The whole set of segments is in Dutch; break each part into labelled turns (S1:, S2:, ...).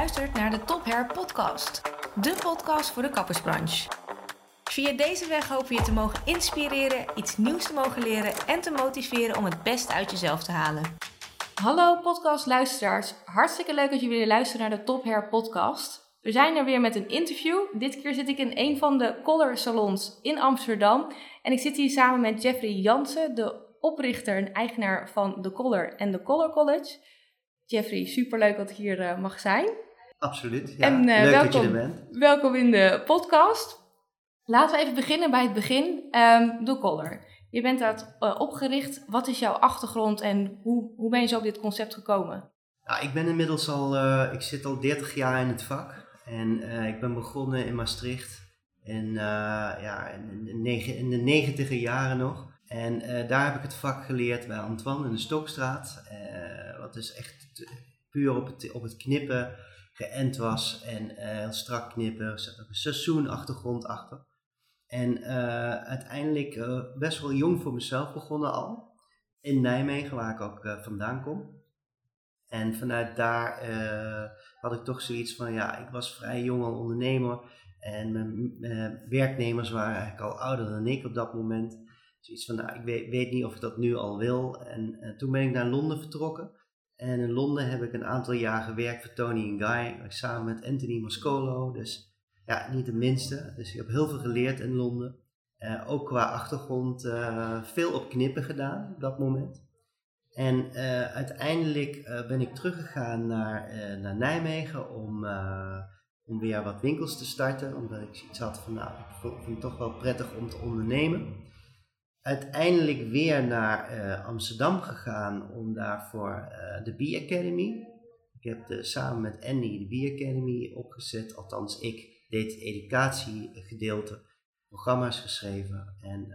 S1: luistert naar de Top Hair Podcast. De podcast voor de kappersbranche. Via deze weg hopen we je te mogen inspireren, iets nieuws te mogen leren en te motiveren om het beste uit jezelf te halen. Hallo podcastluisteraars, hartstikke leuk dat jullie weer luisteren naar de Top Hair Podcast. We zijn er weer met een interview. Dit keer zit ik in een van de color salons in Amsterdam. En ik zit hier samen met Jeffrey Jansen, de oprichter en eigenaar van The Color en The Color College. Jeffrey, superleuk dat ik hier uh, mag zijn.
S2: Absoluut, ja.
S1: En, uh,
S2: leuk
S1: welkom,
S2: dat je er bent.
S1: Welkom in de podcast. Laten we even beginnen bij het begin. Um, The Color. Je bent dat uh, opgericht. Wat is jouw achtergrond en hoe, hoe ben je zo op dit concept gekomen?
S2: Nou, ik ben inmiddels al, ik zit al 30 jaar in het vak. En ik ben begonnen in Maastricht in, ja, in, de, negen, in de negentiger jaren nog. En daar heb ik het vak geleerd bij Antoine in de Stokstraat. wat dus echt puur op het, op het knippen geënt was. En heel strak knippen. Er zat ook een seizoenachtergrond achter. En uh, uiteindelijk best wel jong voor mezelf begonnen al. In Nijmegen, waar ik ook vandaan kom. En vanuit daar had ik toch zoiets van, ja, ik was vrij jong al ondernemer. En mijn, werknemers waren eigenlijk al ouder dan ik op dat moment. Zoiets van, nou, ik weet niet of ik dat nu al wil. En toen ben ik naar Londen vertrokken. En in Londen heb ik een aantal jaar gewerkt voor Tony Guy. Samen met Anthony Moscolo. Dus ja, niet de minste. Dus ik heb heel veel geleerd in Londen. Uh, ook qua achtergrond uh, veel op knippen gedaan op dat moment. En uh, uiteindelijk ben ik teruggegaan naar, naar Nijmegen om, om weer wat winkels te starten. Omdat ik iets had van, nou, ik vind het toch wel prettig om te ondernemen. Uiteindelijk weer naar Amsterdam gegaan om daarvoor de Bee Academy. Ik heb de, samen met Andy de Bee Academy opgezet, althans ik deed het educatiegedeelte, programma's geschreven. En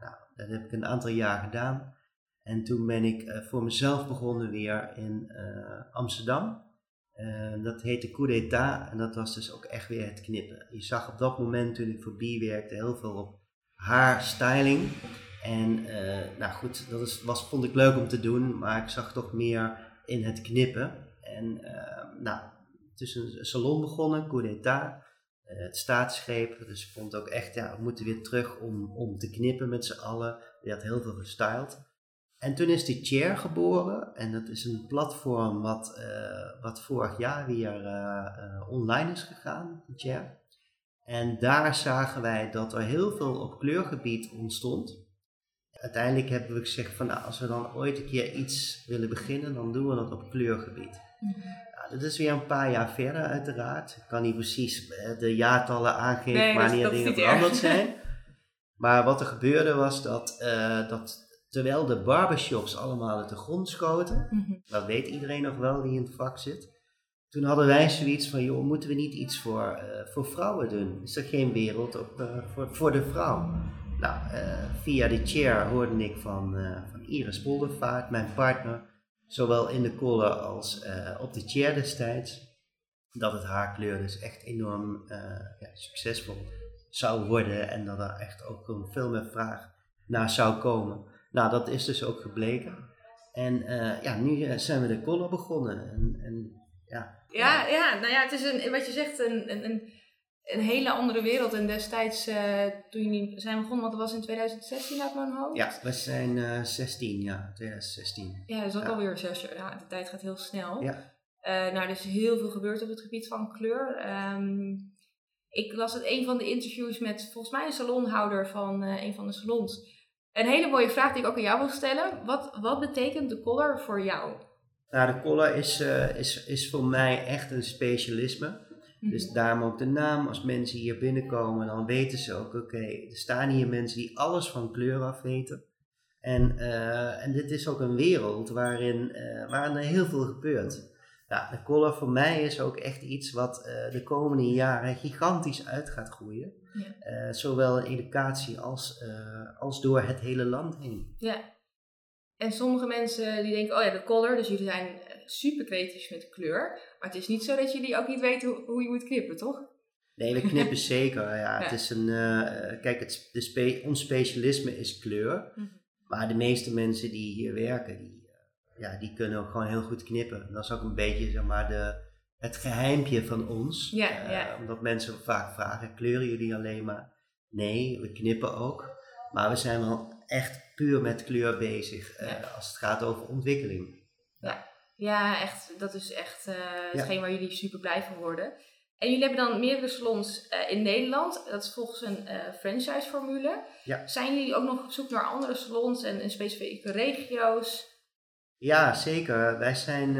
S2: nou, dat heb ik een aantal jaar gedaan. En toen ben ik voor mezelf begonnen weer in Amsterdam. dat heette Coup d'Etat en dat was dus ook echt weer het knippen. Je zag op dat moment toen ik voor B werkte heel veel op haarstyling. En nou goed, dat is, was, vond ik leuk om te doen, maar ik zag toch meer in het knippen. En nou, tussen een salon begonnen, coup d'état, uh, het staatsgreep. Dus ik vond ook echt, ja, we moeten weer terug om, om te knippen met z'n allen. Die had heel veel gestyled. En toen is die Chair geboren. En dat is een platform wat, wat vorig jaar weer online is gegaan, Chair. En daar zagen wij dat er heel veel op kleurgebied ontstond. Uiteindelijk hebben we gezegd van nou, als we dan ooit een keer iets willen beginnen, dan doen we dat op kleurgebied. -hmm. Dat is weer een paar jaar verder uiteraard. Ik kan niet precies de jaartallen aangeven
S1: nee,
S2: wanneer dingen veranderd zijn. Maar wat er gebeurde was dat, uh, dat terwijl de barbershops allemaal uit de grond schoten, mm -hmm. dat weet iedereen nog wel die in het vak zit. Toen hadden wij zoiets van, joh, moeten we niet iets voor, uh, voor vrouwen doen? Is er geen wereld op, uh, voor, voor de vrouw? Nou, via de chair hoorde ik van, van Iris Poldervaart, mijn partner, zowel in de collar als op de chair destijds, dat het haarkleur dus echt enorm ja, succesvol zou worden en dat er echt ook veel meer vraag naar zou komen. Nou, dat is dus ook gebleken. En ja, nu zijn we de collar begonnen. En, en, ja,
S1: ja, ja, nou ja, het is een, wat je zegt, een, een, een hele andere wereld. En destijds, uh, toen jullie zijn begonnen, want dat was in 2016 uit mijn hoofd.
S2: Ja, we zijn uh, 16, ja, 2016.
S1: Ja, dat is ook
S2: ja.
S1: alweer zes jaar. Ja, de tijd gaat heel snel.
S2: Ja.
S1: Uh, nou, er is heel veel gebeurd op het gebied van kleur. Um, ik las het een van de interviews met volgens mij een salonhouder van een van de salons. Een hele mooie vraag die ik ook aan jou wil stellen. Wat, wat betekent de collar voor jou?
S2: Nou, de is, uh, is, is voor mij echt een specialisme. Dus daarom ook de naam. Als mensen hier binnenkomen, dan weten ze ook, oké, okay, er staan hier mensen die alles van kleur af weten. En, uh, en dit is ook een wereld waarin, uh, waarin er heel veel gebeurt. Ja, de collar voor mij is ook echt iets wat uh, de komende jaren gigantisch uit gaat groeien. Ja. zowel in educatie als, als door het hele land heen.
S1: Ja. En sommige mensen die denken, oh ja, de color, dus jullie zijn super creatief met de kleur. Maar het is niet zo dat jullie ook niet weten hoe, hoe je moet knippen, toch?
S2: Nee, we knippen zeker. Ja, ja, Het is een, uh, kijk, het, de spe, ons specialisme is kleur. Mm -hmm. Maar de meeste mensen die hier werken, die, uh, ja, die kunnen ook gewoon heel goed knippen. Dat is ook een beetje zeg maar, de, het geheimpje van ons.
S1: Ja,
S2: Eh,
S1: ja.
S2: Omdat mensen vaak vragen, kleuren jullie alleen maar? Nee, we knippen ook. Maar we zijn wel echt puur met kleur bezig eh,
S1: Ja.
S2: als het gaat over ontwikkeling.
S1: Ja, echt. Dat is echt eh
S2: Ja.
S1: hetgeen waar jullie super blij van worden. En jullie hebben dan meerdere salons eh, in Nederland. Dat is volgens een franchise-formule.
S2: Ja.
S1: Zijn jullie ook nog op zoek naar andere salons en in specifieke regio's?
S2: Ja, zeker. Wij, zijn,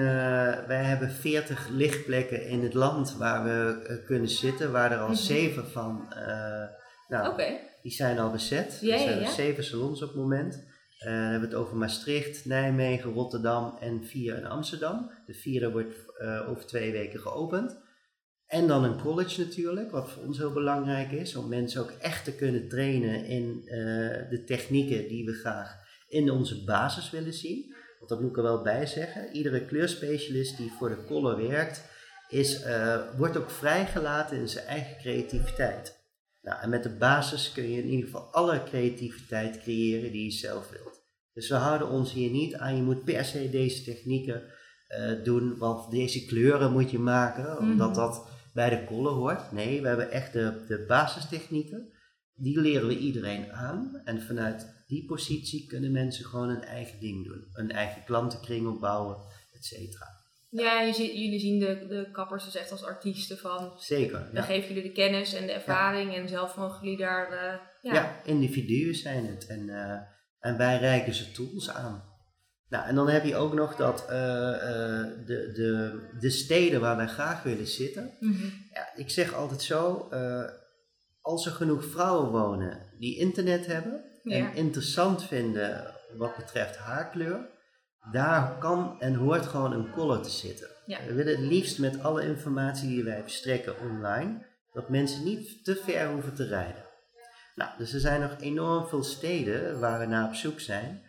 S2: wij hebben 40 lichtplekken in het land waar we kunnen zitten, waar er al
S1: Mhm.
S2: zeven van, eh, nou,
S1: Oké.
S2: Die zijn al bezet.
S1: Ja,
S2: er zijn
S1: ja.
S2: zeven salons op het moment. Eh, dan hebben we het over Maastricht, Nijmegen, Rotterdam en vier in Amsterdam. De vierde wordt eh, over twee weken geopend. En dan een college natuurlijk, wat voor ons heel belangrijk is, om mensen ook echt te kunnen trainen in eh, de technieken die we graag in onze basis willen zien. Want dat moet ik er wel bij zeggen. Iedere kleurspecialist die voor de color werkt, is, wordt ook vrijgelaten in zijn eigen creativiteit. Nou, en met de basis kun je in ieder geval alle creativiteit creëren die je zelf wilt. Dus we houden ons hier niet aan, je moet per se deze technieken eh, doen, want deze kleuren moet je maken, omdat
S1: Mhm.
S2: dat bij de color hoort. Nee, we hebben echt de, de basistechnieken, die leren we iedereen aan. En vanuit die positie kunnen mensen gewoon een eigen ding doen. Een eigen klantenkring opbouwen, et cetera.
S1: Ja, je jullie zien de, de kappers dus echt als artiesten van.
S2: Zeker.
S1: Dan
S2: Ja.
S1: geven jullie de kennis en de ervaring en zelf mogen jullie daar. eh, ja.
S2: Ja. individuen zijn het. En, eh, en wij reiken ze tools aan. Nou, en dan heb je ook nog dat eh, de, de, de steden waar wij graag willen zitten.
S1: Mhm.
S2: Ja, ik zeg altijd zo, als er genoeg vrouwen wonen die internet hebben en interessant vinden wat betreft haarkleur, daar kan en hoort gewoon een collar te zitten.
S1: Ja.
S2: We willen het liefst met alle informatie die wij verstrekken online, dat mensen niet te ver hoeven te rijden. Nou, dus er zijn nog enorm veel steden waar we naar op zoek zijn.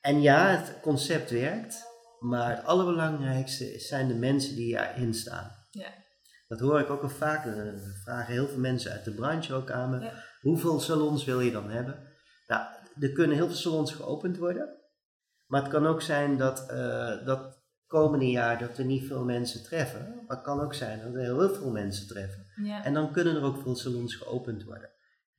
S2: En ja, het concept werkt, maar het allerbelangrijkste zijn de mensen die erin staan.
S1: Ja.
S2: Dat hoor ik ook al vaak. eh, vragen heel veel mensen uit de branche ook aan me.
S1: Ja.
S2: Hoeveel salons wil je dan hebben? Nou, er kunnen heel veel salons geopend worden. Maar het kan ook zijn dat, eh dat komende jaar dat we niet veel mensen treffen. Maar het kan ook zijn dat we heel veel mensen treffen.
S1: Ja.
S2: En dan kunnen er ook veel salons geopend worden.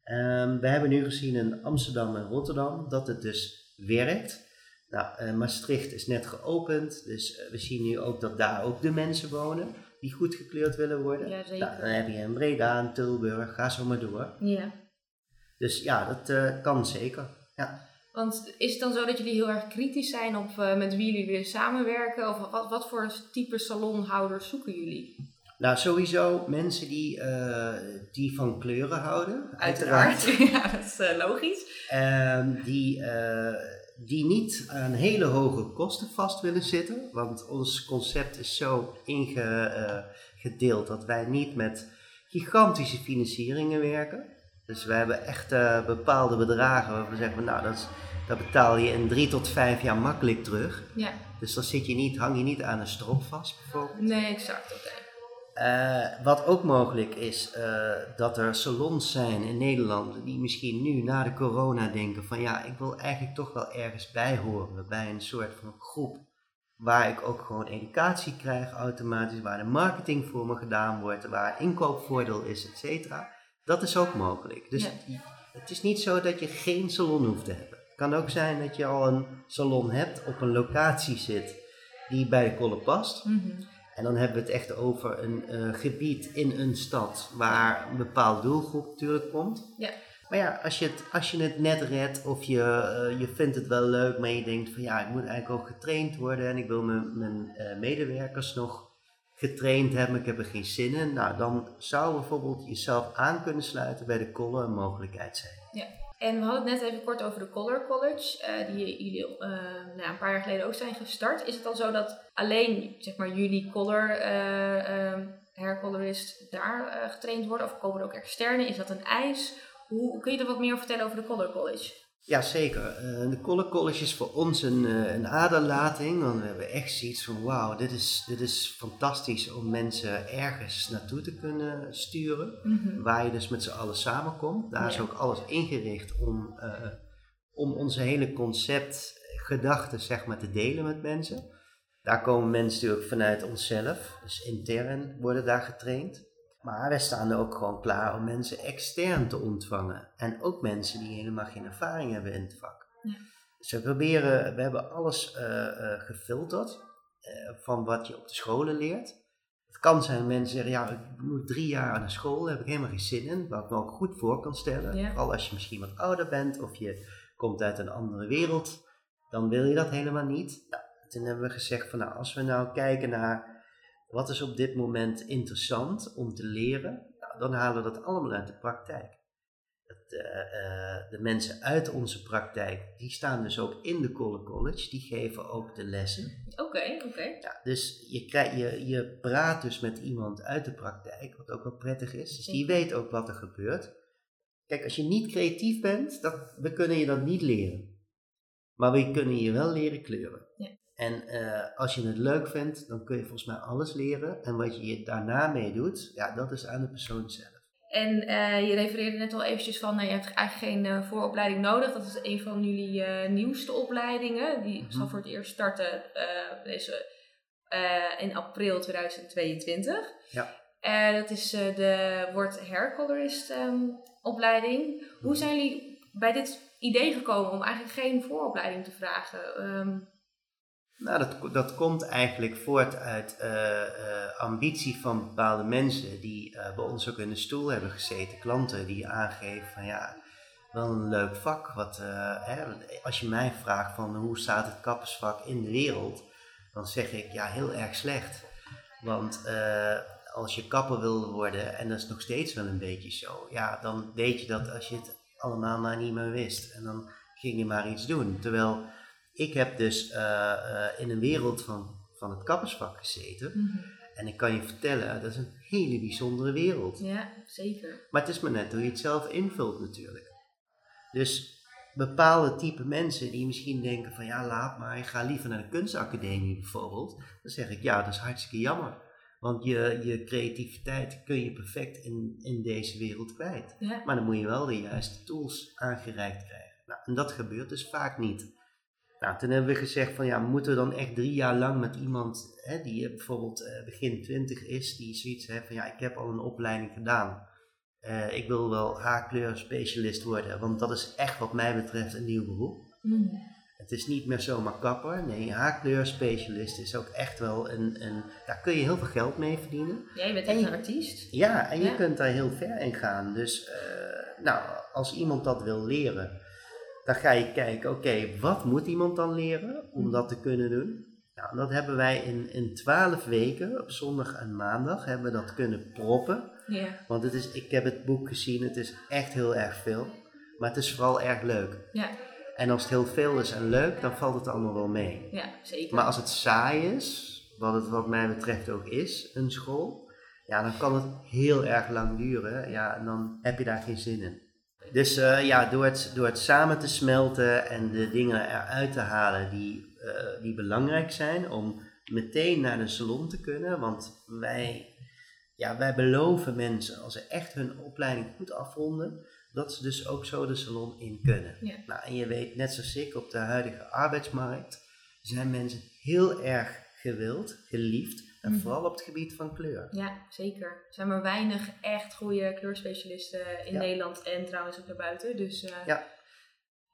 S2: Ehm, we hebben nu gezien in Amsterdam en Rotterdam dat het dus werkt. Nou, eh, Maastricht is net geopend, dus eh, we zien nu ook dat daar ook de mensen wonen die goed gekleurd willen worden.
S1: Ja, zeker.
S2: Nou, dan heb je in Breda, in Tilburg, ga zo maar door.
S1: ja.
S2: Dus ja, dat kan zeker. Ja.
S1: Want is het dan zo dat jullie heel erg kritisch zijn op eh, met wie jullie willen samenwerken? Of wat, wat voor type salonhouders zoeken jullie?
S2: Nou, sowieso mensen die, eh, die van kleuren houden.
S1: Uiteraard. ja, dat is eh, logisch.
S2: Ehm, die, die niet aan hele hoge kosten vast willen zitten. Want ons concept is zo ingedeeld dat wij niet met gigantische financieringen werken. Dus we hebben echt bepaalde bedragen waarvan we zeggen, nou dat, is- dat betaal je in drie tot vijf jaar makkelijk terug.
S1: Ja.
S2: Dus dan zit je niet, hang je niet aan een strop vast bijvoorbeeld.
S1: Nee, exact. Oké.
S2: Eh, wat ook mogelijk is, eh, dat er salons zijn in Nederland die misschien nu na de corona denken van ja, ik wil eigenlijk toch wel ergens bij horen, bij een soort van groep waar ik ook gewoon educatie krijg automatisch, waar de marketing voor me gedaan wordt, waar inkoopvoordeel is, et cetera. Dat is ook mogelijk. Dus
S1: Ja.
S2: het is niet zo dat je geen salon hoeft te hebben. Het kan ook zijn dat je al een salon hebt, op een locatie zit die bij de kolen past.
S1: Mhm.
S2: En dan hebben we het echt over een eh, gebied in een stad waar een bepaalde doelgroep natuurlijk komt.
S1: Ja.
S2: Maar ja, als je het, als je het net redt of je, eh, je vindt het wel leuk, maar je denkt van ja, ik moet eigenlijk ook getraind worden en ik wil mijn, mijn eh, medewerkers nog getraind hebben, ik heb er geen zin in. Nou, dan zou bijvoorbeeld jezelf aan kunnen sluiten bij de kolen een mogelijkheid zijn.
S1: En we hadden het net even kort over de Color College, eh, die jullie eh, nou, een paar jaar geleden ook zijn gestart. Is het dan zo dat alleen zeg maar, jullie color eh, eh, haircolorist daar getraind worden? Of komen er ook externe? Is dat een eis? Hoe kun je er wat meer over vertellen over de Color College?
S2: Ja, zeker. Eh, de Color College is voor ons een, eh, een aderlating. Want we hebben echt zoiets van, wauw, dit is, dit is fantastisch om mensen ergens naartoe te kunnen sturen. Waar je dus met z'n allen samenkomt. Daar is ook alles ingericht om, eh, om onze hele concept, gedachten zeg maar, te delen met mensen. Daar komen mensen natuurlijk vanuit onszelf, dus intern worden daar getraind. Maar wij staan er ook gewoon klaar om mensen extern te ontvangen. En ook mensen die helemaal geen ervaring hebben in het vak. Ja. Dus we proberen, we hebben alles uh, uh, gefilterd uh, van wat je op de scholen leert. Het kan zijn dat mensen zeggen, ja, ik moet drie jaar aan de school, daar heb ik helemaal geen zin in. Wat ik me ook goed voor kan stellen. Ja. Vooral als je misschien wat ouder bent of je komt uit een andere wereld, dan wil je dat helemaal niet. Nou, toen hebben we gezegd van, nou, als we nou kijken naar wat is op dit moment interessant om te leren? Nou, dan halen we dat allemaal uit de praktijk. Uh, uh, de mensen uit onze praktijk, die staan dus ook in de College, die geven ook de lessen.
S1: Oké, okay, oké.
S2: Ja, dus je, krijg, je, je praat dus met iemand uit de praktijk, wat ook wel prettig is. Dus die weet ook wat er gebeurt. Kijk, als je niet creatief bent, dat, we kunnen je dat niet leren. Maar we kunnen je wel leren kleuren. En uh, als je het leuk vindt, dan kun je volgens mij alles leren. En wat je daarna mee doet, ja, dat is aan de persoon zelf.
S1: En uh, je refereerde net al eventjes van, nou, je hebt eigenlijk geen uh, vooropleiding nodig. Dat is een van jullie nieuwste opleidingen. Die mm-hmm. zal voor het eerst starten deze, in april 2022. Ja. dat is de wordt haircolorist um, opleiding. Hoe mm-hmm. zijn jullie bij dit idee gekomen om eigenlijk geen vooropleiding te vragen? Um,
S2: nou, dat, dat komt eigenlijk voort uit uh, ambitie van bepaalde mensen die uh, bij ons ook in de stoel hebben gezeten, klanten die aangeven van ja, wel een leuk vak. Wat, hè, als je mij vraagt van hoe staat het kappersvak in de wereld, dan zeg ik ja, heel erg slecht. Want als je kapper wilde worden, en dat is nog steeds wel een beetje zo, ja, dan weet je dat als je het allemaal maar niet meer wist. En dan ging je maar iets doen. Terwijl ik heb dus uh, uh, in een wereld van, van het kappersvak gezeten. Mm -hmm. En ik kan je vertellen, dat is een hele bijzondere wereld.
S1: Ja, zeker.
S2: Maar het is maar net hoe je het zelf invult natuurlijk. Dus bepaalde type mensen die misschien denken van ja laat maar, ik ga liever naar de kunstacademie bijvoorbeeld. Dan zeg ik ja, dat is hartstikke jammer. Want je, je creativiteit kun je perfect in, in deze wereld kwijt. Ja. Maar dan moet je wel de juiste tools aangereikt krijgen. Nou, en dat gebeurt dus vaak niet. Nou, toen hebben we gezegd van ja, moeten we dan echt drie jaar lang met iemand hè, die bijvoorbeeld uh, begin twintig is, die zoiets heeft van ja, ik heb al een opleiding gedaan. Uh, ik wil wel haarkleur specialist worden, want dat is echt wat mij betreft een nieuw beroep. Mm. Het is niet meer zomaar kapper, nee, haarkleur specialist is ook echt wel een, een, daar kun je heel veel geld mee verdienen.
S1: Ja, je bent echt een artiest.
S2: Ja, en je kunt daar heel ver in gaan. Dus uh, nou, als iemand dat wil leren, dan ga je kijken, oké, wat moet iemand dan leren om dat te kunnen doen? Nou, dat hebben wij in, in 12 weken, op zondag en maandag, hebben we dat kunnen proppen. Yeah. Want het is, ik heb het boek gezien, het is echt heel erg veel. Maar het is vooral erg leuk. Ja. En als het heel veel is en leuk, dan valt het allemaal wel mee.
S1: Ja, zeker.
S2: Maar als het saai is, wat het wat mij betreft ook is, een school, ja, dan kan het heel erg lang duren. Ja, en dan heb je daar geen zin in. Dus uh, ja, door het, door het samen te smelten en de dingen eruit te halen die, uh, die belangrijk zijn om meteen naar de salon te kunnen. Want wij, ja, wij beloven mensen, als ze echt hun opleiding goed afronden, dat ze dus ook zo de salon in kunnen. Ja. Nou, en je weet, net zoals ik, op de huidige arbeidsmarkt zijn mensen heel erg gewild, geliefd en mhm. vooral op het gebied van kleur.
S1: Ja, zeker. Er zijn maar weinig echt goede kleurspecialisten in Nederland en trouwens ook daarbuiten. Dus, uh, ja.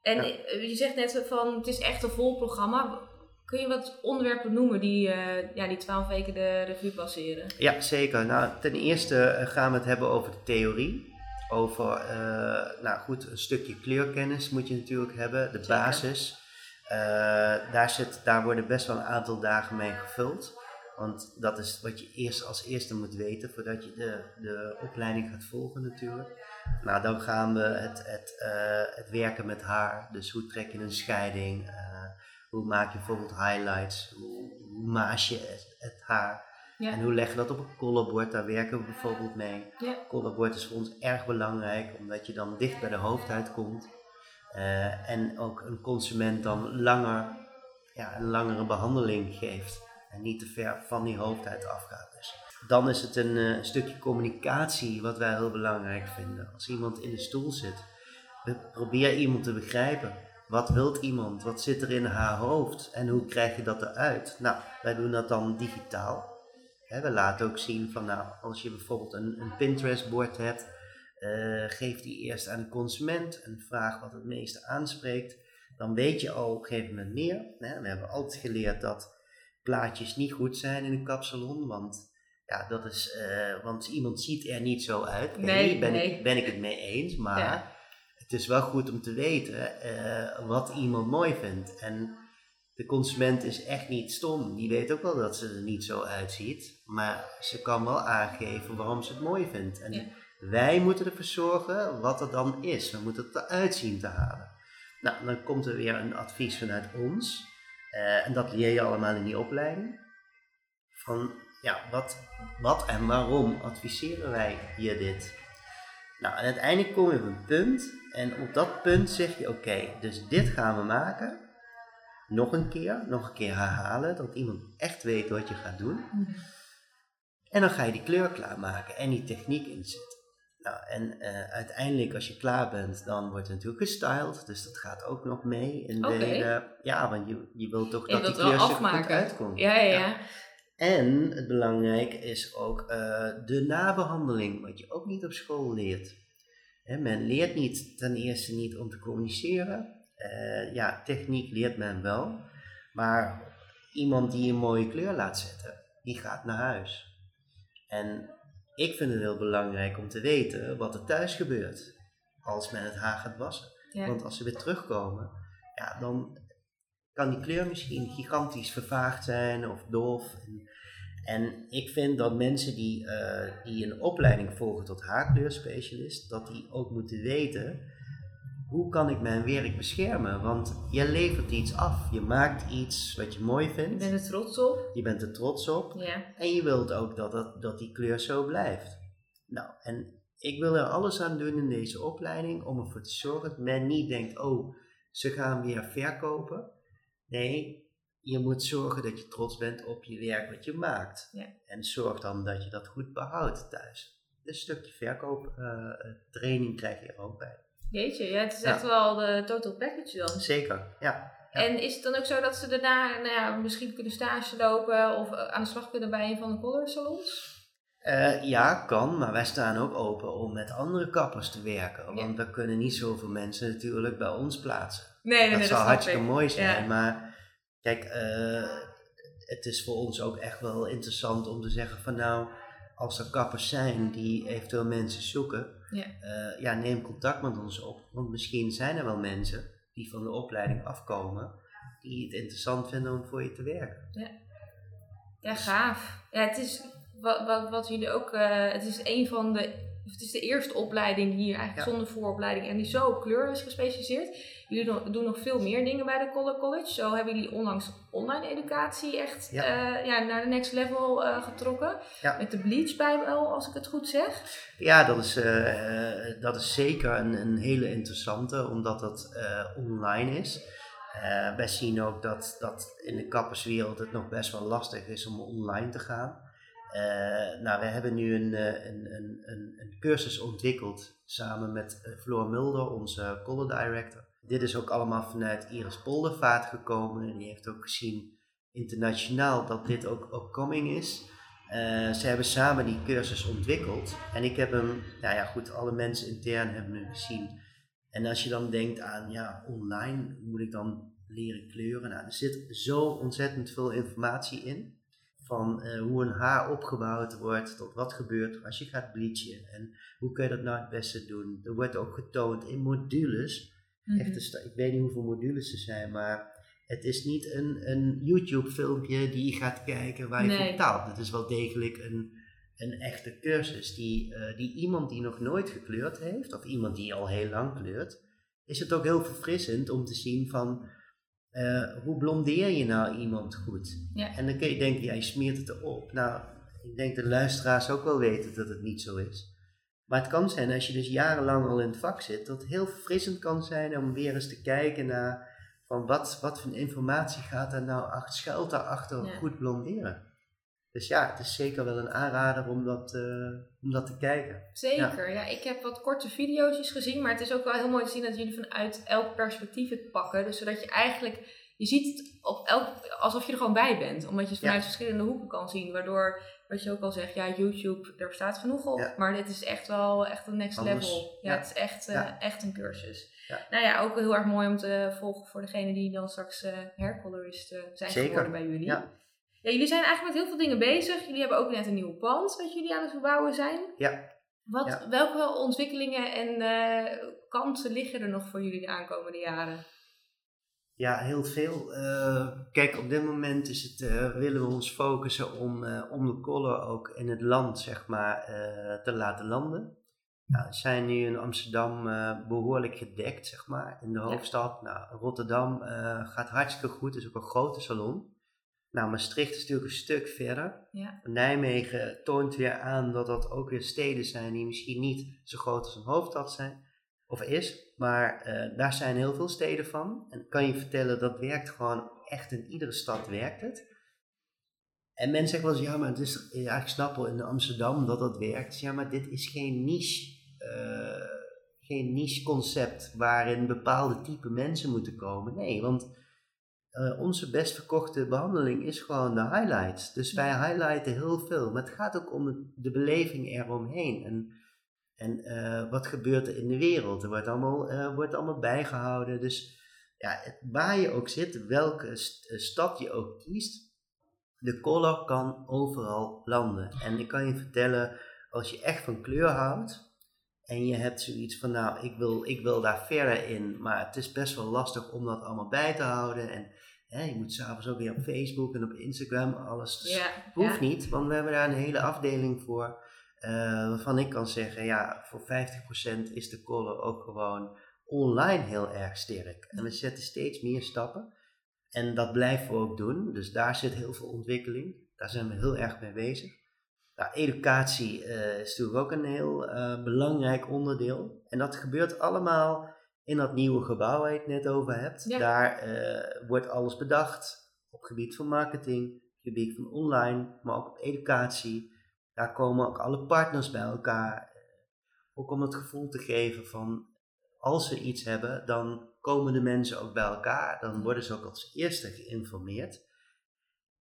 S1: En je zegt net van het is echt een vol programma. Kun je wat onderwerpen noemen die uh, ja, die twaalf weken de revue passeren?
S2: Ja, zeker. Nou, ten eerste eh, gaan we het hebben over de theorie. Over, nou goed, een stukje kleurkennis moet je natuurlijk hebben, de basis. daar, zit, daar worden best wel een aantal dagen mee gevuld. Want dat is wat je eerst als eerste moet weten voordat je de, de opleiding gaat volgen natuurlijk. Nou, dan gaan we het, het, uh, het werken met haar. Dus hoe trek je een scheiding? Uh, hoe maak je bijvoorbeeld highlights? Hoe, hoe maas je het, het haar? Ja. En hoe leg je dat op een collarboard? Daar werken we bijvoorbeeld mee. Ja. Collarboard is voor ons erg belangrijk, omdat je dan dicht bij de hoofdhuid komt. Uh, en ook een consument dan langer, ja, een langere behandeling geeft en niet te ver van die hoofdhuid afgaat. Dus dan is het een uh, stukje communicatie wat wij heel belangrijk vinden. Als iemand in de stoel zit, probeer iemand te begrijpen. Wat wilt iemand? Wat zit er in haar hoofd? En hoe krijg je dat eruit? Nou, wij doen dat dan digitaal. we laten ook zien van, nou, als je bijvoorbeeld een, een Pinterest-bord hebt, uh, geef die eerst aan de consument en vraag wat het meeste aanspreekt. Dan weet je al op een gegeven moment meer. we hebben altijd geleerd dat plaatjes niet goed zijn in een kapsalon, want ja, dat is, uh, want iemand ziet er niet zo uit. Nee, ben, Ik, ben ik het mee eens, maar het is wel goed om te weten uh, wat iemand mooi vindt. En de consument is echt niet stom. Die weet ook wel dat ze er niet zo uitziet, maar ze kan wel aangeven waarom ze het mooi vindt. En wij moeten ervoor zorgen wat er dan is. We moeten het eruit zien te halen. Nou, dan komt er weer een advies vanuit ons. Uh, en dat leer je allemaal in die opleiding. Van ja, wat, wat en waarom adviseren wij je dit? Nou, en uiteindelijk kom je op een punt en op dat punt zeg je oké, dus dit gaan we maken. Nog een keer, nog een keer herhalen, dat iemand echt weet wat je gaat doen. En dan ga je die kleur klaarmaken en die techniek inzetten. Nou, en uh, uiteindelijk als je klaar bent, dan wordt het natuurlijk gestyled. Dus dat gaat ook nog mee in de. Ja, want je, je wilt toch dat die kleur goed uitkomt.
S1: Ja, ja, ja.
S2: En het belangrijke is ook uh, de nabehandeling, wat je ook niet op school leert. He, men leert niet ten eerste niet om te communiceren. Uh, ja, techniek leert men wel. Maar iemand die een mooie kleur laat zetten, die gaat naar huis. En ik vind het heel belangrijk om te weten wat er thuis gebeurt als men het haar gaat wassen. Want als ze weer terugkomen, ja, dan kan die kleur misschien gigantisch vervaagd zijn of doof. En, en ik vind dat mensen die, uh, die een opleiding volgen tot haarkleurspecialist, dat die ook moeten weten hoe kan ik mijn werk beschermen? Want je levert iets af. Je maakt iets wat je mooi vindt.
S1: Je bent er trots op.
S2: Je bent er trots op.
S1: Ja.
S2: En je wilt ook dat, dat, dat die kleur zo blijft. Nou, en ik wil er alles aan doen in deze opleiding om ervoor te zorgen dat men niet denkt, oh, ze gaan weer verkopen. Nee, je moet zorgen dat je trots bent op je werk wat je maakt.
S1: Ja.
S2: En zorg dan dat je dat goed behoudt thuis. Een stukje verkooptraining uh, krijg je er ook bij.
S1: Jeetje, ja, het is echt wel de total package dan.
S2: Zeker, ja.
S1: En is het dan ook zo dat ze daarna nou ja, misschien kunnen stage lopen of aan de slag kunnen bij een van de color salons?
S2: Uh, ja, kan, maar wij staan ook open om met andere kappers te werken. Want we kunnen niet zoveel mensen natuurlijk bij ons plaatsen.
S1: Nee, nee,
S2: dat
S1: nee,
S2: zou hartstikke mooi zijn. Maar kijk, uh, het is voor ons ook echt wel interessant om te zeggen van nou, als er kappers zijn die eventueel mensen zoeken,
S1: ja.
S2: Uh, ja, neem contact met ons op. Want misschien zijn er wel mensen die van de opleiding afkomen, die het interessant vinden om voor je te werken.
S1: Ja, ja gaaf. Ja, het is wat, wat, wat jullie ook, uh, het is een van de het is de eerste opleiding hier eigenlijk zonder vooropleiding en die zo op kleur is gespecialiseerd. Jullie doen nog veel meer dingen bij de Color College. Zo hebben jullie onlangs online educatie echt ja. Uh, ja naar de next level uh, getrokken.
S2: Ja.
S1: Met de Bleach Bijbel, als ik het goed zeg.
S2: Ja, dat is, uh, dat is zeker een, een hele interessante, omdat het online is. wij zien ook dat, dat in de kapperswereld het nog best wel lastig is om online te gaan. Uh, nou, we hebben nu een, een, een, een, cursus ontwikkeld samen met Floor Mulder, onze color director. Dit is ook allemaal vanuit Iris Poldervaart gekomen en die heeft ook gezien internationaal dat dit ook upcoming is. Ze hebben samen die cursus ontwikkeld en ik heb hem, nou ja goed, alle mensen intern hebben hem gezien. En als je dan denkt aan, ja, online, moet ik dan leren kleuren? Nou, er zit zo ontzettend veel informatie in van uh, hoe een haar opgebouwd wordt, tot wat gebeurt als je gaat bleachen en hoe kun je dat nou het beste doen. Er wordt ook getoond in modules, mm -hmm. ik weet niet hoeveel modules er zijn, maar het is niet een, een YouTube filmpje die je gaat kijken waar je nee. voor betaalt. Het is wel degelijk een, een echte cursus die, uh, die iemand die nog nooit gekleurd heeft, of iemand die al heel lang kleurt, is het ook heel verfrissend om te zien van uh, hoe blondeer je nou iemand goed?
S1: Ja.
S2: En dan kun je denken, ja, je smeert het erop. Nou, ik denk dat de luisteraars ook wel weten dat het niet zo is. Maar het kan zijn, als je dus jarenlang al in het vak zit, dat het heel verfrissend kan zijn om weer eens te kijken naar van wat, wat voor informatie gaat er nou achter, schuilt daarachter ja. goed blonderen. Dus ja, het is zeker wel een aanrader om dat, eh, om dat te kijken.
S1: Zeker, ja. Ik heb wat korte video's gezien, maar het is ook wel heel mooi te zien dat jullie vanuit elk perspectief het pakken. Dus zodat je eigenlijk, je ziet het op elk, alsof je er gewoon bij bent. Omdat je het vanuit verschillende hoeken kan zien. Waardoor, wat je ook al zegt, ja, YouTube, daar staat genoeg op. Maar dit is echt wel echt een next level. Ja, het is echt, uh, echt een cursus. Nou ja, ook heel erg mooi om te volgen voor degene die dan straks uh, haircolorist zijn geworden bij jullie. Ja. Ja, jullie zijn eigenlijk met heel veel dingen bezig. Jullie hebben ook net een nieuw pand wat jullie aan het verbouwen zijn.
S2: Ja.
S1: Wat, Welke ontwikkelingen en uh, kansen liggen er nog voor jullie de aankomende jaren?
S2: Ja, heel veel. Uh, kijk, op dit moment is het, uh, willen we ons focussen om, om de kolen ook in het land zeg maar, te laten landen. Nou, we zijn nu in Amsterdam behoorlijk gedekt, zeg maar, in de hoofdstad. Nou, Rotterdam gaat hartstikke goed, het is ook een grote salon. Nou, Maastricht is natuurlijk een stuk verder.
S1: Ja.
S2: Nijmegen toont weer aan dat dat ook weer steden zijn die misschien niet zo groot als een hoofdstad zijn, of is, maar uh, daar zijn heel veel steden van. En kan je vertellen, dat werkt gewoon echt in iedere stad werkt het. En mensen zeggen wel eens, ja, maar het is, ja, ik snap wel in Amsterdam dat dat werkt. Ja, maar dit is geen niche, uh, geen niche concept waarin bepaalde type mensen moeten komen. Nee, want uh, onze best verkochte behandeling is gewoon de highlights. Dus wij highlighten heel veel. Maar het gaat ook om de beleving eromheen. En, en uh, wat gebeurt er in de wereld? Er wordt allemaal, uh, wordt allemaal bijgehouden. Dus ja, waar je ook zit, welke st stad je ook kiest, de color kan overal landen. En ik kan je vertellen, als je echt van kleur houdt, en je hebt zoiets van, nou, ik wil, ik wil daar verder in, maar het is best wel lastig om dat allemaal bij te houden. En hè, je moet s'avonds ook weer op Facebook en op Instagram alles. Dus
S1: ja,
S2: hoeft niet, want we hebben daar een hele afdeling voor. Uh, waarvan ik kan zeggen, ja, voor 50% is de color ook gewoon online heel erg sterk. En we zetten steeds meer stappen. En dat blijven we ook doen. Dus daar zit heel veel ontwikkeling. Daar zijn we heel erg mee bezig. Nou, educatie uh, is natuurlijk ook een heel uh, belangrijk onderdeel. En dat gebeurt allemaal in dat nieuwe gebouw waar je het net over hebt. Daar uh, wordt alles bedacht op gebied van marketing, op gebied van online, maar ook op educatie. Daar komen ook alle partners bij elkaar. Ook om het gevoel te geven van als ze iets hebben, dan komen de mensen ook bij elkaar. Dan worden ze ook als eerste geïnformeerd.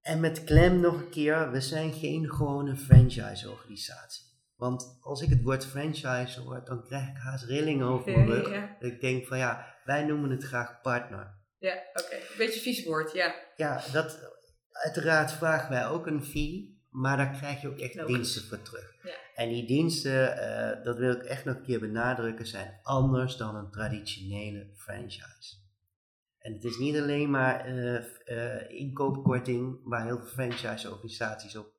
S2: En met klem nog een keer, we zijn geen gewone franchise-organisatie. Want als ik het woord franchise hoor, dan krijg ik haast rillingen over mijn rug. Ik denk van ja, wij noemen het graag partner.
S1: Ja, oké. Een beetje vies woord, ja.
S2: Ja, dat, uiteraard vragen wij ook een fee, maar daar krijg je ook echt diensten voor terug.
S1: Ja.
S2: En die diensten, uh, dat wil ik echt nog een keer benadrukken, zijn anders dan een traditionele franchise. En het is niet alleen maar uh, uh, inkoopkorting waar heel veel franchise-organisaties op,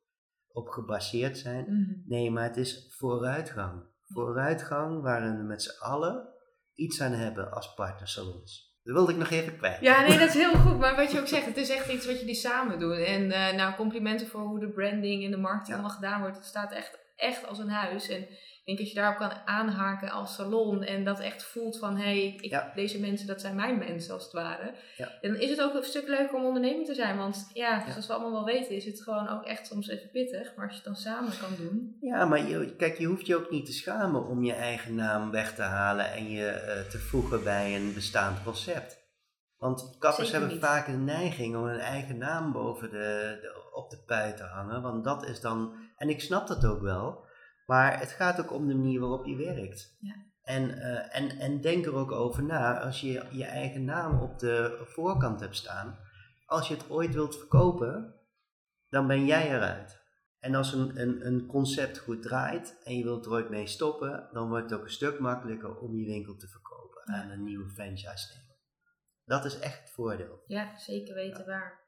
S2: op gebaseerd zijn.
S1: Mhm.
S2: Nee, maar het is vooruitgang. Vooruitgang waarin we met z'n allen iets aan hebben als partnersalons. Dat wilde ik nog even kwijt.
S1: Ja, nee, dat is heel goed. Maar wat je ook zegt, het is echt iets wat jullie samen doen. En uh, nou, complimenten voor hoe de branding en de marketing allemaal gedaan wordt. Het staat echt, echt als een huis. En denk dat je daarop kan aanhaken als salon en dat echt voelt van hé, hey, deze mensen dat zijn mijn mensen als het ware.
S2: Ja.
S1: En dan is het ook een stuk leuker om ondernemer te zijn, want ja, zoals we allemaal wel weten is het gewoon ook echt soms even pittig, maar als je het dan samen kan doen.
S2: Ja, maar je, kijk, je hoeft je ook niet te schamen om je eigen naam weg te halen en je uh, te voegen bij een bestaand concept. Want kappers hebben vaak een neiging om hun eigen naam boven de, de, op de pui te hangen, want dat is dan, en ik snap dat ook wel, maar het gaat ook om de manier waarop je werkt.
S1: Ja.
S2: En, uh, en, en denk er ook over na, als je je eigen naam op de voorkant hebt staan, als je het ooit wilt verkopen, dan ben jij eruit. En als een, een, een concept goed draait en je wilt er ooit mee stoppen, dan wordt het ook een stuk makkelijker om je winkel te verkopen aan een nieuwe franchise nemer. Dat is echt het voordeel.
S1: Ja, zeker weten ja. waar.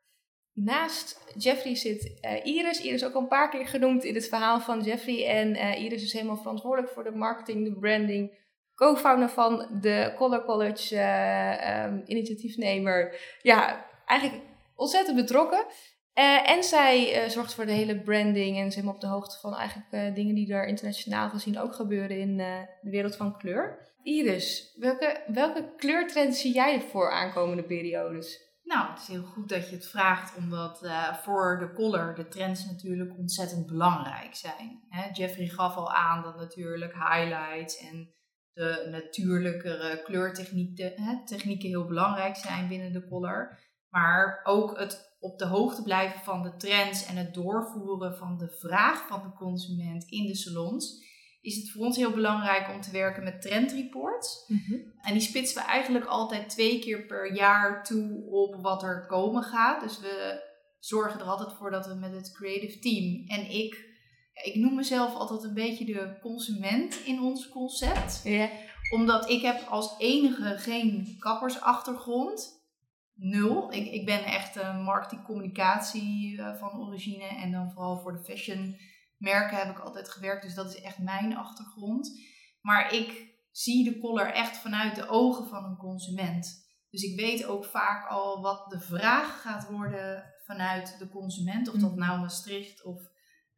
S1: Naast Jeffrey zit uh, Iris. Iris ook al een paar keer genoemd in het verhaal van Jeffrey. En uh, Iris is helemaal verantwoordelijk voor de marketing, de branding. Co-founder van de Color College, uh, um, initiatiefnemer. Ja, eigenlijk ontzettend betrokken. en zij zorgt voor de hele branding en is helemaal op de hoogte van eigenlijk dingen die er internationaal gezien ook gebeuren in de wereld van kleur. Iris, welke, welke kleurtrends zie jij voor aankomende periodes?
S3: Nou, het is heel goed dat je het vraagt, omdat uh, voor de collar de trends natuurlijk ontzettend belangrijk zijn. Hè, Jeffrey gaf al aan dat natuurlijk highlights en de natuurlijkere kleurtechnieken technieken heel belangrijk zijn binnen de collar. Maar ook het op de hoogte blijven van de trends en het doorvoeren van de vraag van de consument in de salons is het voor ons heel belangrijk om te werken met trendreports. Mm En die spitsen we eigenlijk altijd twee keer per jaar toe op wat er komen gaat. Dus we zorgen er altijd voor dat we met het creative team en ik, ik noem mezelf altijd een beetje de consument in ons concept. Yeah. Omdat ik heb als enige geen kappersachtergrond. Nul. Ik, ik ben echt een marketing communicatie eh, van origine en dan vooral voor de fashion merken heb ik altijd gewerkt, dus dat is echt mijn achtergrond. Maar ik zie de collar echt vanuit de ogen van een consument. Dus ik weet ook vaak al wat de vraag gaat worden vanuit de consument. Of dat mhm. nou Maastricht of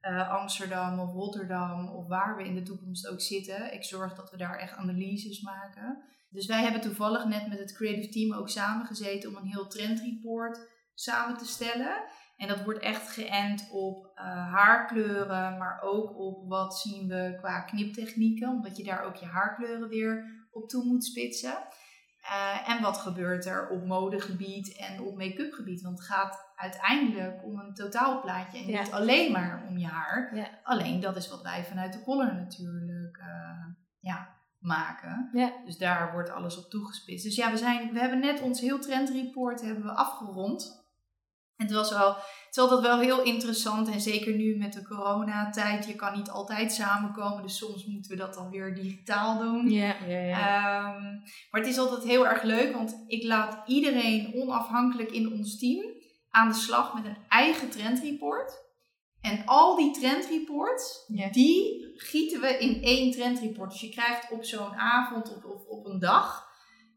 S3: uh, Amsterdam of Rotterdam of waar we in de toekomst ook zitten. Ik zorg dat we daar echt analyses maken. Dus wij hebben toevallig net met het creative team ook samengezeten om een heel trendreport samen te stellen. En dat wordt echt geënt op uh, haarkleuren, maar ook op wat zien we qua kniptechnieken, omdat je daar ook je haarkleuren weer op toe moet spitsen. Uh, en wat gebeurt er op modegebied en op make-up gebied? Want het gaat uiteindelijk om een totaalplaatje en niet alleen maar om je haar. Ja. Alleen dat is wat wij vanuit de collar natuurlijk uh, ja, maken. Ja. Dus daar wordt alles op toegespitst. Dus ja, we, zijn, we hebben net ons heel trendreport hebben we afgerond. En het was wel, het is altijd wel heel interessant en zeker nu met de coronatijd, je kan niet altijd samenkomen, dus soms moeten we dat dan weer digitaal doen. Ja, ja, ja. Ehm, maar het is altijd heel erg leuk, want ik laat iedereen onafhankelijk in ons team aan de slag met een eigen trendreport. En al die trendreports, die gieten we in één trendreport. Dus je krijgt op zo'n avond of, of op een dag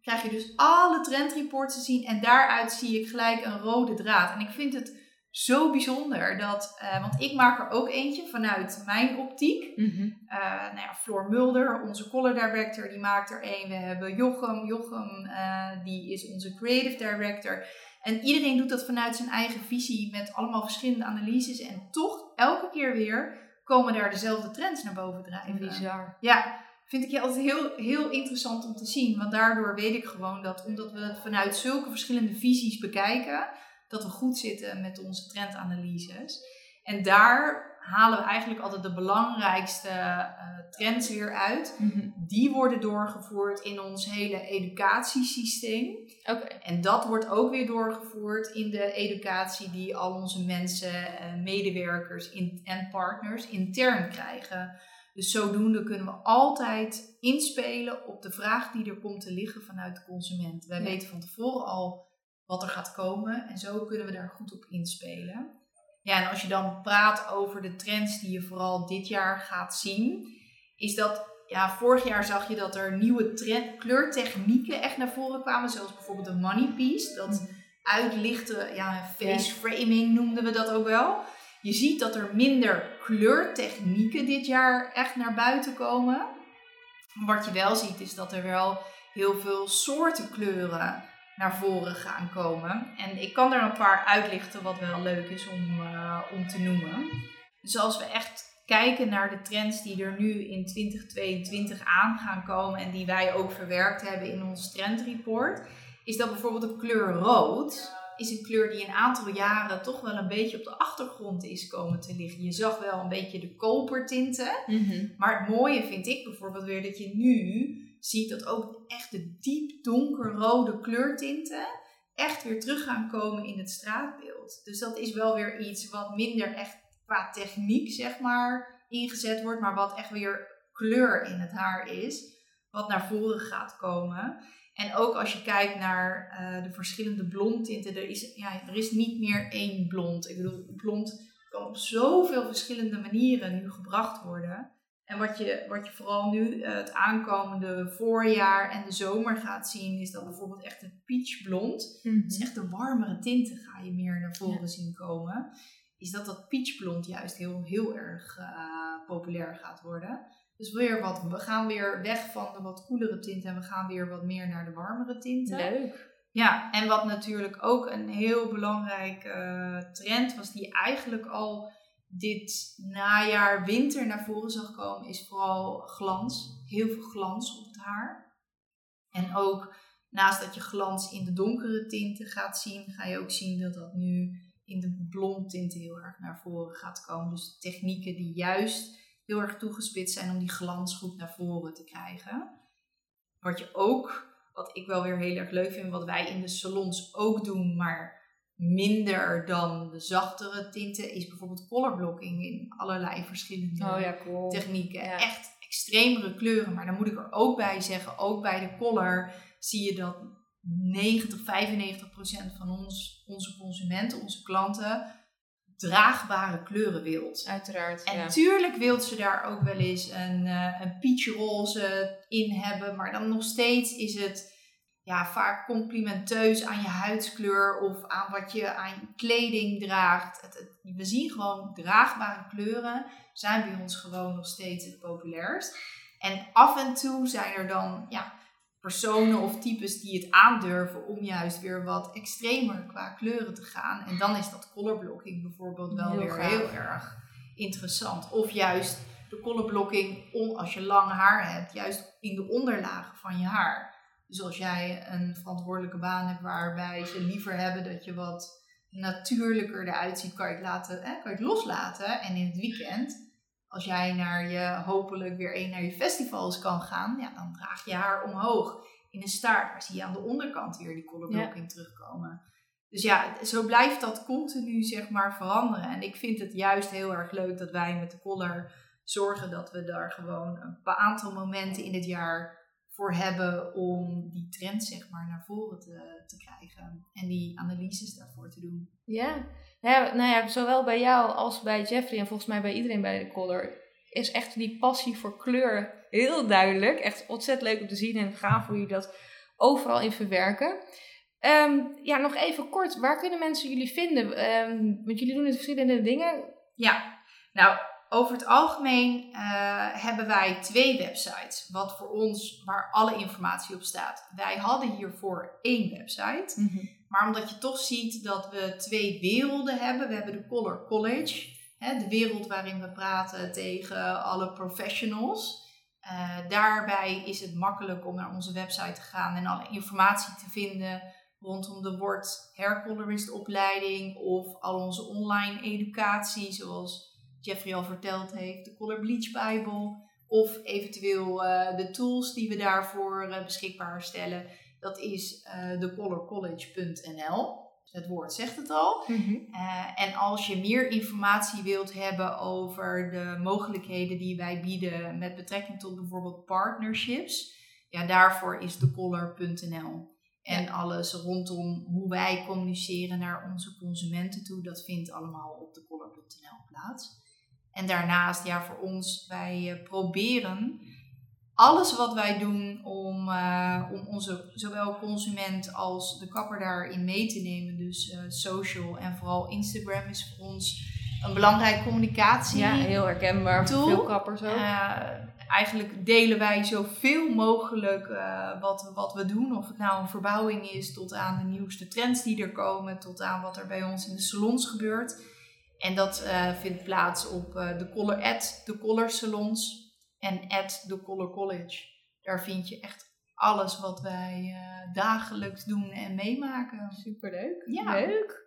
S3: krijg je dus alle trendreports te zien en daaruit zie ik gelijk een rode draad. En ik vind het zo bijzonder dat, uh, want ik maak er ook eentje vanuit mijn optiek. Mm -hmm. uh, nou ja, Floor Mulder, onze color director, die maakt er een. We hebben Jochem, Jochem, uh, die is onze creative director. En iedereen doet dat vanuit zijn eigen visie met allemaal verschillende analyses. En toch, elke keer weer, komen daar dezelfde trends naar boven drijven.
S1: Bizar.
S3: Ja, vind ik je altijd heel, heel interessant om te zien. Want daardoor weet ik gewoon dat, omdat we het vanuit zulke verschillende visies bekijken, dat we goed zitten met onze trendanalyses. En daar halen we eigenlijk altijd de belangrijkste uh, trends weer uit. Mhm. Die worden doorgevoerd in ons hele educatiesysteem. Oké. En dat wordt ook weer doorgevoerd in de educatie die al onze mensen, uh, medewerkers in, en partners intern krijgen. Dus zodoende kunnen we altijd inspelen op de vraag die er komt te liggen vanuit de consument. Wij weten van tevoren al wat er gaat komen en zo kunnen we daar goed op inspelen. Ja, en als je dan praat over de trends die je vooral dit jaar gaat zien, is dat ja, vorig jaar zag je dat er nieuwe trend, kleurtechnieken echt naar voren kwamen, zoals bijvoorbeeld de money piece, dat mm. uitlichten, ja, face framing noemden we dat ook wel. Je ziet dat er minder kleurtechnieken dit jaar echt naar buiten komen. Wat je wel ziet is dat er wel heel veel soorten kleuren naar voren gaan komen. En ik kan er een paar uitlichten wat wel leuk is om, uh, om te noemen. Dus als we echt kijken naar de trends die er nu in 2022 aan gaan komen en die wij ook verwerkt hebben in ons trendreport, is dat bijvoorbeeld de kleur rood is een kleur die een aantal jaren toch wel een beetje op de achtergrond is komen te liggen. Je zag wel een beetje de kopertinten. Mm Maar het mooie vind ik bijvoorbeeld weer dat je nu ziet dat ook echt de diep donkerrode kleurtinten echt weer terug gaan komen in het straatbeeld. Dus dat is wel weer iets wat minder echt qua techniek, zeg maar, ingezet wordt, maar wat echt weer kleur in het haar is, wat naar voren gaat komen. En ook als je kijkt naar uh, de verschillende blondtinten, er is, ja, er is niet meer één blond. Ik bedoel, blond kan op zoveel verschillende manieren nu gebracht worden. En wat je, wat je vooral nu uh, het aankomende voorjaar en de zomer gaat zien, is dat bijvoorbeeld echt het peachblond, mm dus echt de warmere tinten ga je meer naar voren zien komen, is dat dat peachblond juist heel, heel erg uh, populair gaat worden. Dus weer wat, we gaan weer weg van de wat koelere tinten en we gaan weer wat meer naar de warmere tinten.
S1: Leuk.
S3: Ja, en wat natuurlijk ook een heel belangrijke trend was, die eigenlijk al dit najaar, winter naar voren zag komen, is vooral glans. Heel veel glans op het haar. En ook naast dat je glans in de donkere tinten gaat zien, ga je ook zien dat dat nu in de blondtinten heel erg naar voren gaat komen. Dus technieken die juist heel erg toegespitst zijn om die glans goed naar voren te krijgen. Wat je ook, wat ik wel weer heel erg leuk vind, wat wij in de salons ook doen, maar minder dan de zachtere tinten, is bijvoorbeeld colorblocking in allerlei verschillende
S1: oh ja, cool.
S3: technieken. Echt extremere kleuren, maar dan moet ik er ook bij zeggen, ook bij de color zie je dat 90, 95 procent van ons, onze consumenten, onze klanten, draagbare kleuren wilt.
S1: Uiteraard.
S3: En
S1: ja.
S3: tuurlijk wilt ze daar ook wel eens een, uh, een peachroze in hebben, maar dan nog steeds is het ja, vaak complimenteus aan je huidskleur of aan wat je aan kleding draagt. Het, we zien gewoon draagbare kleuren zijn bij ons gewoon nog steeds het populairst. En af en toe zijn er dan ja, personen of types die het aandurven om juist weer wat extremer qua kleuren te gaan. En dan is dat colorblocking bijvoorbeeld wel
S1: Heel
S3: weer heel erg interessant. Of juist de colorblocking om, als je lang haar hebt, juist in de onderlagen van je haar. Dus als jij een verantwoordelijke baan hebt waarbij ze liever hebben dat je wat natuurlijker eruit ziet, kan je het, laten, hè, kan je het loslaten. En in het weekend, als jij naar je, hopelijk weer een naar je festivals kan gaan, ja, dan draag je haar omhoog in een staart. Maar zie je aan de onderkant weer die colorblocking terugkomen. Dus ja, zo blijft dat continu zeg maar veranderen. En ik vind het juist heel erg leuk dat wij met de color zorgen dat we daar gewoon een paar aantal momenten in het jaar voor hebben om die trend zeg maar naar voren te, te krijgen en die analyses daarvoor te doen.
S1: Ja. Ja, nou ja, zowel bij jou als bij Jeffrey en volgens mij bij iedereen bij de Color is echt die passie voor kleur heel duidelijk. Echt ontzettend leuk om te zien en gaaf hoe jullie dat overal in verwerken. Ehm, ja, nog even kort, waar kunnen mensen jullie vinden? Ehm, want jullie doen het verschillende dingen.
S3: Ja, nou over het algemeen uh, hebben wij twee websites, wat voor ons, waar alle informatie op staat. Wij hadden hiervoor één website, mm -hmm. Maar omdat je toch ziet dat we twee werelden hebben. We hebben de Color College, hè, de wereld waarin we praten tegen alle professionals. Uh, daarbij is het makkelijk om naar onze website te gaan en alle informatie te vinden rondom de Word Hair opleiding of al onze online educatie, zoals Jeffrey al verteld heeft, de Color Bleach Bible of eventueel uh, de tools die we daarvoor uh, beschikbaar stellen. Dat is uh, de colorcollege.nl. Het woord zegt het al. Mm -hmm. en als je meer informatie wilt hebben over de mogelijkheden die wij bieden met betrekking tot bijvoorbeeld partnerships, ja, daarvoor is de color.nl. En ja. alles rondom hoe wij communiceren naar onze consumenten toe, dat vindt allemaal op de color.nl plaats. En daarnaast, ja, voor ons, wij uh, proberen alles wat wij doen om, uh, om onze zowel consument als de kapper daarin mee te nemen. Dus uh, social en vooral Instagram is voor ons een belangrijke communicatie.
S1: Ja, heel herkenbaar voor veel kappers ook.
S3: eigenlijk delen wij zoveel mogelijk wat, wat we doen. Of het nou een verbouwing is tot aan de nieuwste trends die er komen. Tot aan wat er bij ons in de salons gebeurt. En dat vindt plaats op de Color at de Color Salons en at de Color College. Daar vind je echt alles wat wij uh, dagelijks doen en meemaken.
S1: Superleuk. Ja. Leuk.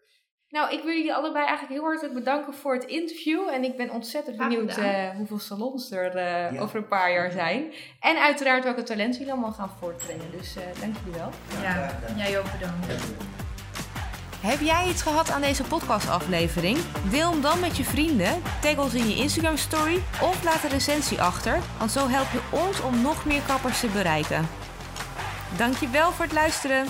S1: Nou, ik wil jullie allebei eigenlijk heel hartelijk bedanken voor het interview. En ik ben ontzettend benieuwd hoeveel salons er ja. over een paar jaar zijn. En uiteraard welke talenten jullie allemaal gaan voortbrengen. Dus dank jullie wel.
S3: Ja, jij ook bedankt.
S1: Heb jij iets gehad aan deze podcastaflevering? Deel hem dan met je vrienden, tag ons in je Instagram story of laat een recensie achter, want zo help je ons om nog meer kappers te bereiken. Dankjewel voor het luisteren.